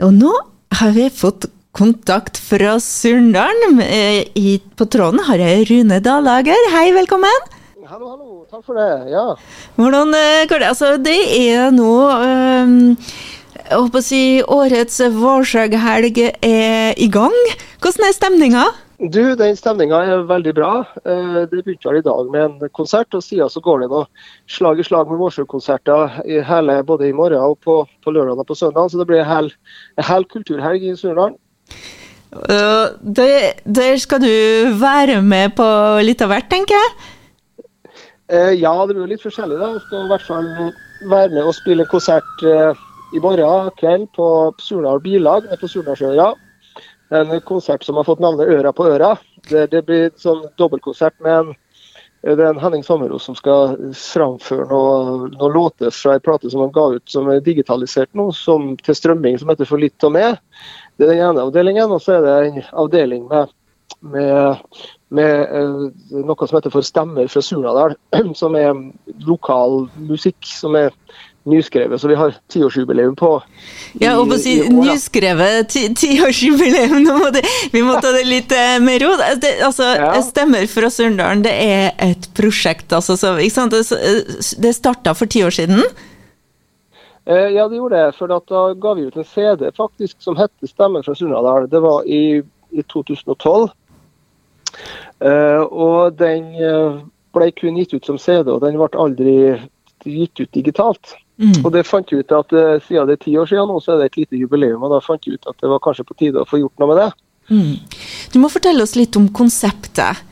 Og nå har vi fått kontakt fra Surndalen. Eh, På tråden har jeg Rune Dahlager. Hei, velkommen. Hallo, hallo. Takk for det. Ja. Hvordan eh, går det? Altså, det er nå um, Jeg håper å si årets Vårsøghelg er i gang. Hvordan er stemninga? Du, den stemninga er veldig bra. Eh, Det begynte vel i dag med en konsert, og siden så går det nå slag i slag med Vårsø-konserter både i morgen og på, på lørdag og på søndag. Så det blir en hel, kulturhelg i Surnadal. Uh, det- Der skal du være med på litt av hvert, tenker jeg. Eh, Ja, det blir litt forskjellig. da. Jeg skal i hvert fall være med og spille konsert eh, i morgen kveld på Surnadal Bilag på på Surnadalsøra. En konsert som har fått navnet Øra på øra. Det, det blir sånn dobbeltkonsert med en det er en Henning Sommerås som skal framføre noen noe låter fra en plate som han ga ut som er digitalisert nå, som, til strømming, som heter For litt og med. Det er den ene avdelingen. Og så er det en avdeling med, med, med eh, noe som heter For stemmer fra Surnadal, som er lokal musikk som er nyskrevet. Så vi har tiårsjubileum på Ja, og på å si nyskrevet ti- tiårsjubileum, vi må ta det litt eh, med ro. Det, altså, Ja. Stemmer fra Surndalen, det er et prosjekt, altså, så, ikke sant? Det, det starta for ti år siden. Eh, ja, det gjorde det. For da ga vi ut en CD faktisk som hette 'Stemmer fra Surndalen'. Det var i, i 2012. Eh, og den eh, ble kun gitt ut som CD, og den ble aldri gitt ut digitalt. Mm. Og det fant ut at eh, siden det er ti år siden nå, så er det et lite jubileum. Og da fant jeg ut at det var kanskje på tide å få gjort noe med det. Mm. Du må fortelle oss litt om konseptet.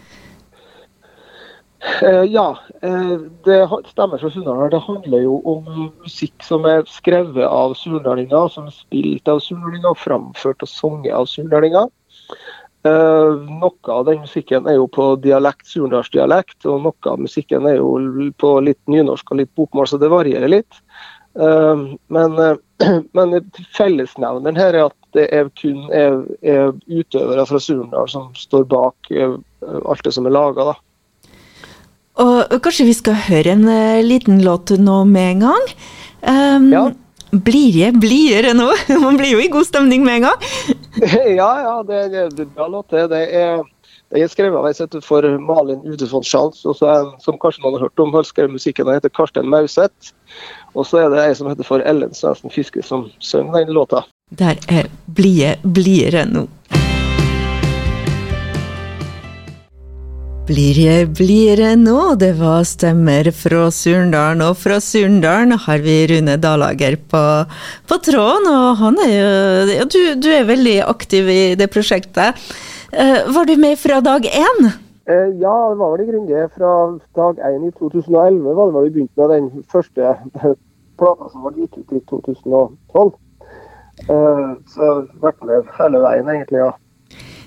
Eh, ja, eh, det stemmer fra Sunndalen. Det handler jo om musikk som er skrevet av surnadlinger, som er spilt av surnadlinger, framført og sunget av surnadlinger. Eh, noe av den musikken er jo på dialekt, surnadalsdialekt, og noe av musikken er jo på litt nynorsk og litt bokmål, så det varierer litt. Eh, men, eh, men fellesnevneren her er at det er kun er, er utøvere fra Surnadal som står bak alt det som er laga. Og kanskje vi skal høre en liten låt nå med en gang? Um, Ja. Blir jeg blidere nå? Man blir jo i god stemning med en gang. ja, ja, det, er er bra låt. Det, er, det er skrevet for Malin Udefond Schals, og som kanskje noen har hørt om, har skrev musikken, den heter Karsten Mauseth. Og så er det ei som heter for Ellen Svendsen Fiske, som synger den låta. Der er Blir jeg blidere nå. Blir jeg blidere nå? Det var stemmer fra Surndalen, og fra Surndalen har vi Rune Dalager på, på tråden. Og han er jo ja, du, du er veldig aktiv i det prosjektet. Uh, var du med fra dag én? Uh, ja, det var vel i grunnen det. Fra dag én i 2011 var det vel vi begynte med den første eh, plata som ble gitt ut i 2012. Uh, så vært med hele veien, egentlig. ja.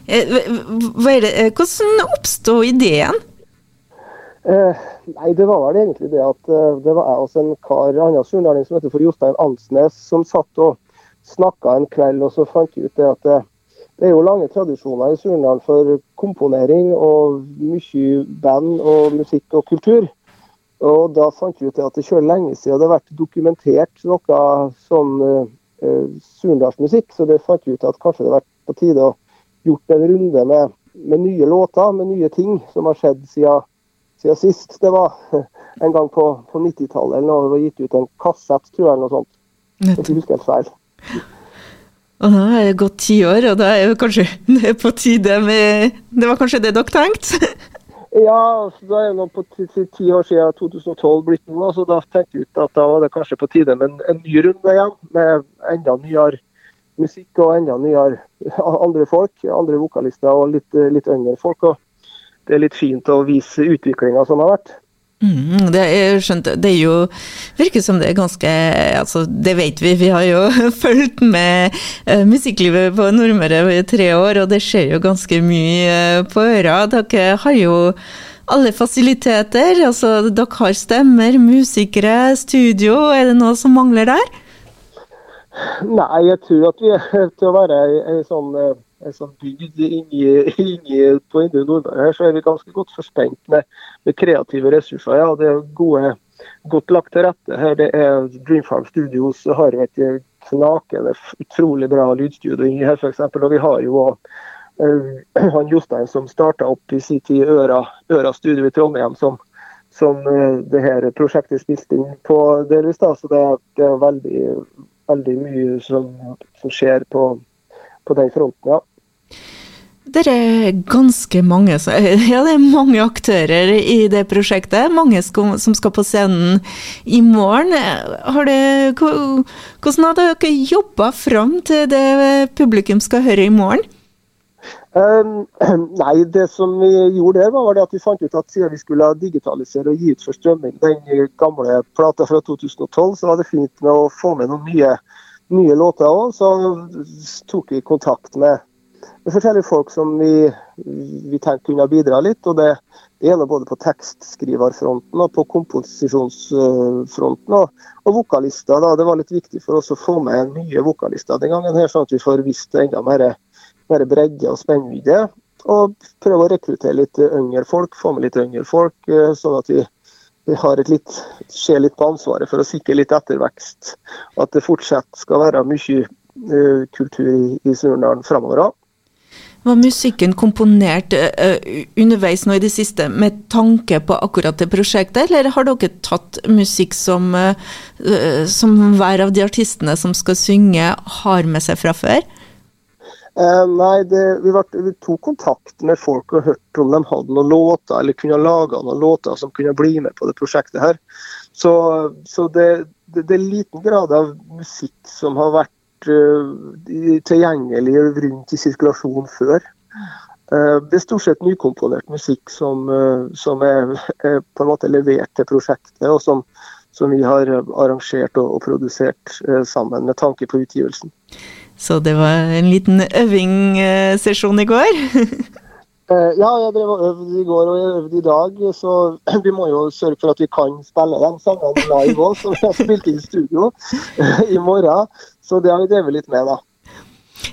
Hvordan oppstod ideen? Eh, nei, det var vel egentlig det at eh, det var jeg og en kar, en annen surnadling som heter for Jostein Ansnes, som satt og snakka en kveld, og så fant vi ut det at det, det er jo lange tradisjoner i Surnadal for komponering og mye band og musikk og kultur. Og da fant vi ut at det kjører lenge siden det har vært dokumentert noe sånn eh, eh, surnadalsmusikk, så det fant vi ut at kanskje det har vært på tide å gjort en runde med, med nye låter, med nye ting som har skjedd siden siden sist. Det var en gang på, på 90-tallet eller. Det var gitt ut en kassett, tror jeg, eller noe sånt. Nettopp. jeg husker helt feil. Og nå er det gått ti år, og da er jo kanskje det er på tide med Det var kanskje det dere tenkte? Ja, så da er det nå på ti, ti, år siden 2012 blitt nå, så da tenkte vi ut at da var det kanskje på tide med en, en ny runde igjen. Med enda nyere musikk og enda nyere andre folk, andre vokalister og litt, litt yngre folk. og det er litt fint å vise utviklinga som har vært. Mm, det er skjønt, det er jo virker som det er ganske altså Det vet vi, vi har jo fulgt med uh, musikklivet på Nordmøre i tre år, og det skjer jo ganske mye uh, på øra. Dere har jo alle fasiliteter, altså dere har stemmer, musikere, studio. Er det noe som mangler der? Nei, jeg tror at vi er til å være ei sånn eh, en sånn bygd inni, på Indre Nordmøre her, så er vi ganske godt forspent med, med kreative ressurser. Ja, det er gode godt lagt til rette. Her det er Dreamfarm Studios har et knakende utrolig bra lydstudio inni her, f.eks. Og vi har jo uh, han Jostein som starta opp i sin tid Øra, Øra studio i Trondheim, som, som uh, det her prosjektet spilte inn på delvis. da, Så det, det er veldig, veldig mye som, som skjer på, på den fronten. ja. Det er ganske mange, ja, det er mange aktører i det prosjektet. Mange som skal på scenen i morgen. Det, hvordan har dere jobba fram til det publikum skal høre i morgen? Um, nei, det som vi gjorde der, var at vi fant ut at siden vi skulle digitalisere og gi ut for strømming den gamle plata fra 2012, så var det fint med å få med noen nye, nye låter òg. Så tok vi kontakt med med forskjellige folk som vi, vi tenkte kunne bidra litt. og Det, det gjelder både på tekstskriverfronten og på komposisjonsfronten. Og, og vokalister. Da. Det var litt viktig for oss å få med nye vokalister den gangen, her, sånn at vi får visst enda mer, mer bredde og spennvidde. Og prøve å rekruttere litt yngre folk, få med litt yngre folk, eh, sånn at vi, vi har et litt, ser litt på ansvaret for å sikre litt ettervekst. At det fortsatt skal være mye uh, kultur i, i Surnadal framover òg. Var musikken komponert uh, underveis nå i det siste med tanke på akkurat det prosjektet, eller har dere tatt musikk som, uh, som hver av de artistene som skal synge, har med seg fra før? Uh, nei, det, vi, var, vi, tok kontakt med folk og hørte om de hadde noen låter, eller kunne lage noen låter som kunne bli med på det prosjektet her. Så, så det, det, det er liten grad av musikk som har vært uh, tilgjengelig rundt i sirkulasjon før. Uh, det er stort sett nykomponert musikk som, uh, som er, er, på en måte levert til prosjektet, og som, som vi har arrangert og, og, produsert sammen med tanke på utgivelsen. Så det var en liten øvingssesjon i går? Eh, ja, jeg drev og øvde i går og jeg øvde i dag. Så vi må jo sørge for at vi kan spille de sangene live òg, som vi har spilt inn i studio i morgen. Så det har vi drevet litt med, da.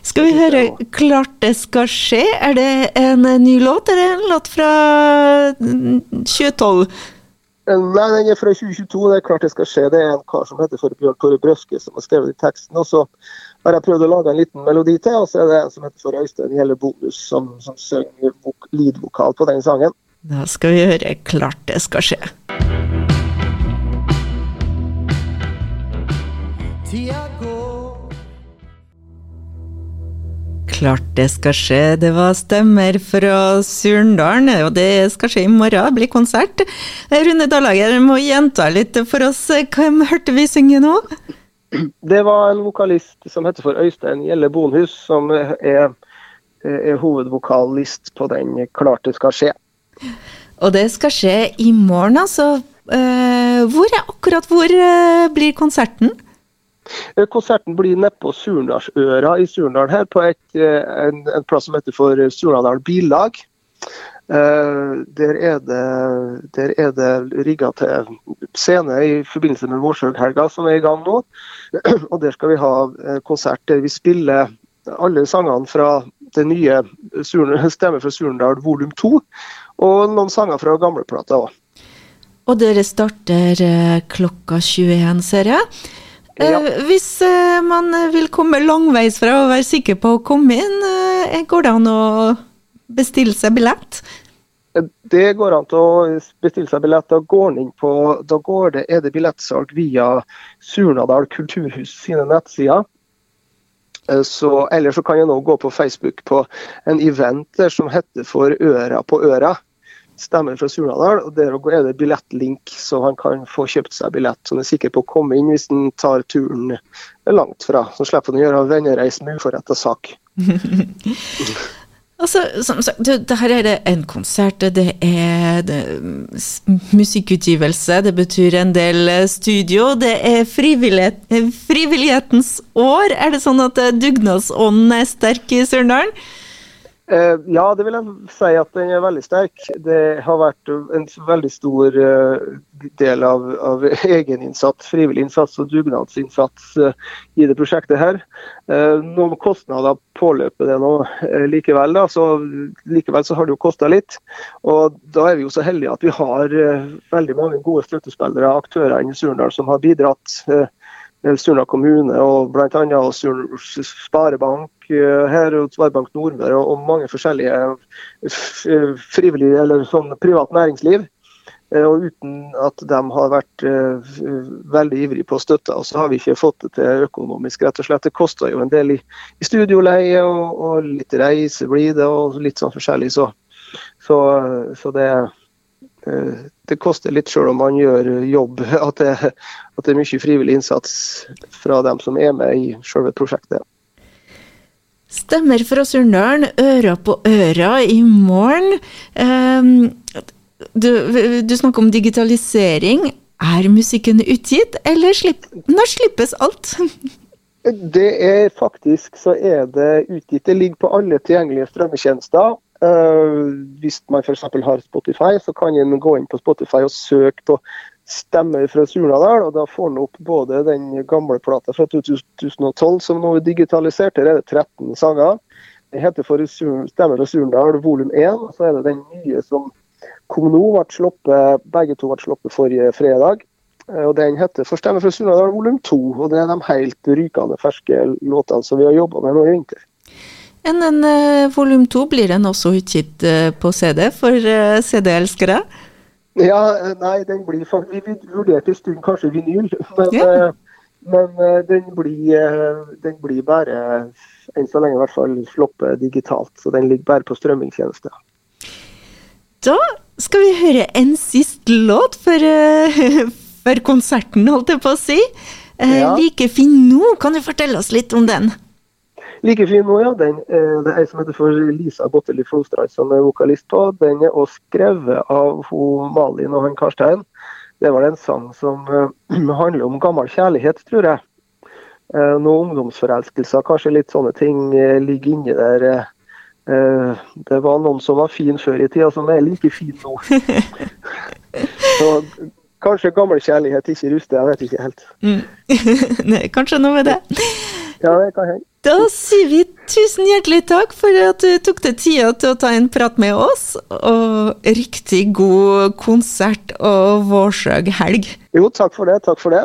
Skal vi høre 'Klart det skal skje'? Er det en ny låt, eller en låt fra 2012? Eh, nei, den er fra 2022. Det er klart det skal skje. Det er en kar som heter for Bjørn Tore Brøske som har skrevet den teksten. Og så har jeg prøvd å lage en liten melodi til, og så er det en som heter for Øystein Gjelle Bonus, som, som synger lead-vokal på den sangen. Da skal vi høre 'Klart det skal skje'. Klart det skal skje. Det var stemmer fra Surndalen, og det skal skje i morgen. Det blir konsert. Rune Dallager må gjenta litt for oss. Hvem hørte vi synge nå? Det var en vokalist som heter for Øystein Gjelle Bonhus, som er, er hovedvokalist på den 'Klart det skal skje'. Og det skal skje i morgen, altså. Eh, hvor er akkurat hvor eh, blir konserten? Eh, konserten blir nedpå Surnadalsøra i Surnadal her, på et, en, en, plass som heter for Surnadal Billag. Uh, der er det, der er det rigga til scene i forbindelse med Vårsøghelga som er i gang nå. Og Der skal vi ha konsert der vi spiller alle sangene fra det nye Stemme fra Surndal volum 2, og noen sanger fra gamleplata òg. Og dere starter eh, klokka 21, ser jeg. Ja. Eh, hvis man vil komme langveisfra og være sikker på å komme inn, går det an å bestille seg billett? Det går an til å bestille seg billett. Da går, inn på, da går det, er det billettsalg via Surnadal kulturhus sine nettsider. Eh, så, eller så kan jeg nå gå på Facebook på en event der som heter For øra på øra. Stemmer fra Surnadal. og Der er det billettlink, så han kan få kjøpt seg billett. Så han er sikker på å komme inn hvis han tar turen langt fra. Så slipper han å gjøre vennereis med uforretta sak. Altså, som sagt, det, det her er det en konsert, det er det, musikkutgivelse, det betyr en del eh, studio, det er frivillighet, eh, frivillighetens år. Er det sånn at eh, dugnadsånden er sterk i Surndalen? Eh, ja, det vil jeg si at den er veldig sterk. Det har vært en veldig stor eh, del av, av egeninnsats, frivillig innsats og dugnadsinnsats eh, i det prosjektet her. Noen kostnader påløper det nå likevel. Da. Så, likevel så har det jo kosta litt. Og da er vi jo så heldige at vi har veldig mange gode støttespillere, aktører i Surnadal som har bidratt. Surnadal kommune og bl.a. Sparebank eh, her og Sparebank Nordmøre og mange forskjellige eh, frivillige eller sånn privat næringsliv. Eh, og uten at de har vært veldig ivrige på å støtte oss, så har vi ikke fått det til økonomisk. rett og slett. Det koster jo en del i, studioleie og, litt reise blir det og litt sånn forskjellig. Så, så, så det, det koster litt sjøl om man gjør jobb. At det, at det, er mye frivillig innsats fra dem som er med i sjølve prosjektet. Stemmer fra Surndalen, øra på øra i morgen. Ehm, du, du snakker om digitalisering. Er musikken utgitt, eller slipp, når slippes alt? Det er faktisk så er det utgitt. Det ligger på alle tilgjengelige strømmetjenester. Uh, hvis man f.eks. har Spotify, så kan en gå inn på Spotify og søke på stemmer fra Surnadal. og Da får en opp både den gamle plata fra 2012 som nå er digitalisert, der er det 13 sanger. Den heter for Stemmer fra Surnadal volum 1. Så er det den nye som kom nå, ble sluppet, begge to ble sluppet forrige fredag. Eh, og Den heter For stemmer fra Surnadal volum 2. og Det er de helt rykende ferske låtene som vi har jobba med nå i vinter. En, en uh, volum to, blir den også utgitt uh, på CD for uh, CD-elskere? Ja, nei, den blir faktisk Vi vurderte en stund kanskje vinyl, men, ja. men den, blir, den, blir, bare enn så lenge i hvert fall sluppet digitalt. Så den ligger bare på strømmingstjeneste. Da skal vi høre en sist låt for konserten, holdt jeg på å si. Ja. Like fin nå, kan du fortelle oss litt om den? Like fin nå, ja. Den, eh, det er ei som heter for Lisa Botteli Flostrand som er vokalist på. Den er også skrevet av hun Malin og han Karstein. Det var en sang som uh, handler om gammel kjærlighet, tror jeg. Uh, noen ungdomsforelskelser, kanskje litt sånne ting ligger inni der. det var noen som var fin før i tida, som er like fin nå. Så kanskje gammel kjærlighet ikke ruster, jeg vet ikke helt. Mm. kanskje noe med det. Ja, det kan hende. Da sier vi tusen hjertelig takk for at du tok deg tida til å ta en prat med oss, og riktig god konsert og vårsøg helg. Jo, takk for det. Takk for det.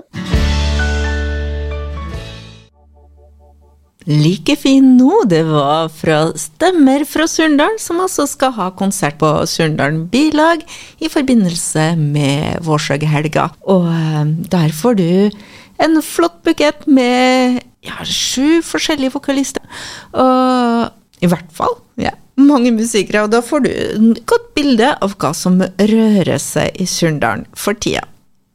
Like fin nå, det var fra Stemmer fra Surndalen, som altså skal ha konsert på Surndalen Bilag i forbindelse med Vårsøghelga. Og eh, der får du en flott bukett med ja, sju forskjellige vokalister. Og i hvert fall ja, mange musikere. Og da får du et godt bilde av hva som rører seg i Surndalen for tida.